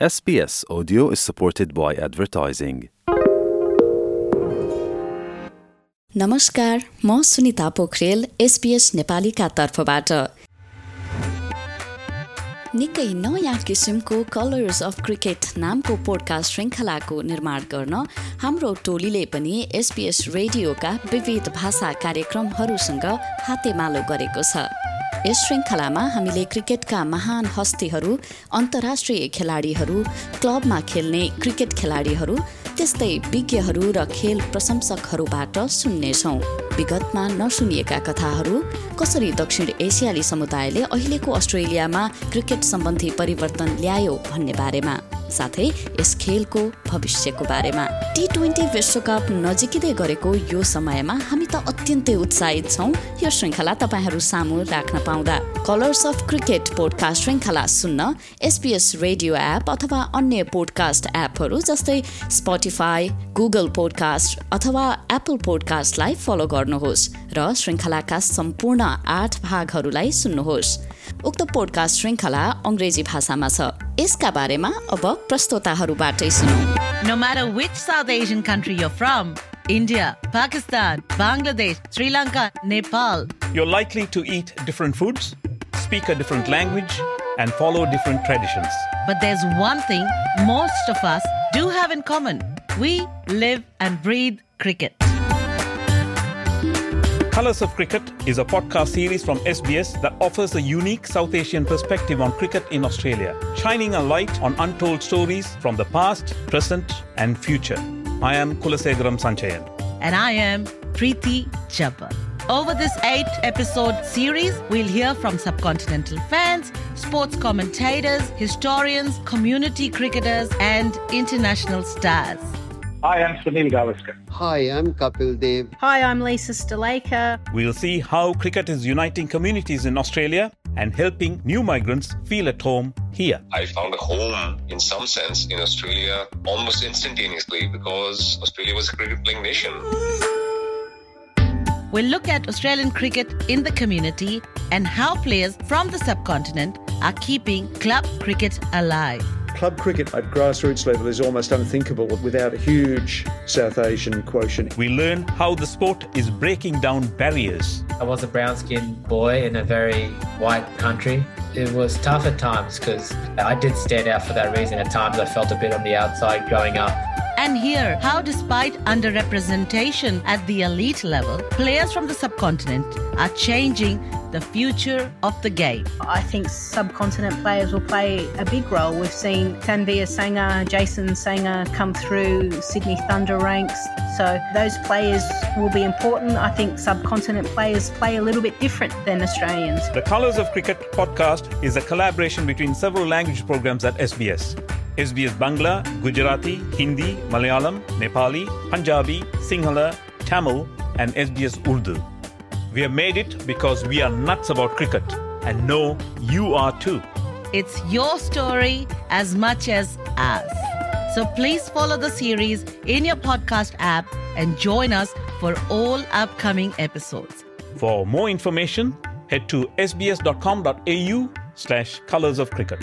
SBS Audio is supported by advertising. नमस्कार म Sunita Pokhrel SPS नेपालीका तर्फबाट निकै नयाँ किसिमको कलर्स अफ क्रिकेट नामको पोडकास्ट श्रृङ्खलाको निर्माण गर्न हाम्रो टोलीले पनि एसपिएस रेडियोका विविध भाषा कार्यक्रमहरूसँग हातेमालो गरेको छ यस श्रृङ्खलामा हामीले क्रिकेटका महान हस्तीहरू अन्तर्राष्ट्रिय खेलाडीहरू क्लबमा खेल्ने क्रिकेट खेलाडीहरू त्यस्तै विज्ञहरू र खेल प्रशंसकहरूबाट सुन्नेछौँ। विगतमा नसुनिएका कथाहरू कसरी दक्षिण एसियाली समुदायले अहिलेको अस्ट्रेलियामा क्रिकेट सम्बन्धी परिवर्तन ल्यायो भन्ने बारेमा। साथै यस खेलको भविष्यको बारेमा टी ट्वेन्टी विश्वकप नजिकिँदै गरेको यो समयमा हामी त अत्यन्तै उत्साहित छौँ। यो श्रृङ्खला तपाईँहरू सामु राख्न पाउँदा। कलर्स अफ क्रिकेट पोडकास्ट श्रृङ्खला सुन्न एसपिएस रेडियो एप अथवा अन्य पोडकास्ट एपहरू जस्तै स्पोटिफाई गुगल पोडकास्ट अथवा एप्पल पोडकास्टलाई फलो गर्नुहोस् र श्रृङ्खलाका सम्पूर्ण आठ भागहरूलाई सुन्नुहोस्। उक्त पोडकास्ट श्रृङ्खला अङ्ग्रेजी भाषामा छ यसका बारेमा अब प्रस्तोताहरूबाटै सुनौ No matter which South Asian country you're from, India, Pakistan, Bangladesh, Sri Lanka, Nepal, You're likely to eat different foods, speak a different language, and follow different traditions. but there's one thing most of us do have in common. We live and breathe cricket. Colors of Cricket is a podcast series from SBS that offers a unique South Asian perspective on cricket in Australia, shining a light on untold stories from the past, present, and future. I am Kulasegaram Sanchayan. And I am Preeti Jabbar. Over this eight episode series, we'll hear from subcontinental fans, sports commentators, historians, community cricketers, and international stars. Hi, I'm Sunil Gavaskar. Hi, I'm Kapil Dev. Hi, I'm Lisa Sthalekar. We'll see how cricket is uniting communities in Australia and helping new migrants feel at home here. I found a home in some sense in Australia almost instantaneously because Australia was a cricket playing nation. We'll look at Australian cricket in the community and how players from the subcontinent are keeping club cricket alive. Club cricket at grassroots level is almost unthinkable without a huge South Asian quotient. We learn how the sport is breaking down barriers. I was a brown skinned boy in a very white country. It was tough at times because I did stand out for that reason. At times I felt a bit on the outside growing up. And hear how, despite underrepresentation at the elite level, players from the subcontinent are changing the future of the game. I think subcontinent players will play a big role. We've seen Tanveer Sangha, Jason Sangha come through Sydney Thunder ranks. So those players will be important. I think subcontinent players play a little bit different than Australians. The Colors of Cricket podcast is a collaboration between several language programs at SBS. SBS Bangla, Gujarati, Hindi, Malayalam, Nepali, Punjabi, Sinhala, Tamil, and SBS Urdu. We have made it because we are nuts about cricket and know you are too. It's your story as much as ours. So please follow the series in your podcast app and join us for all upcoming episodes. For more information, head to sbs.com.au slash colors of cricket.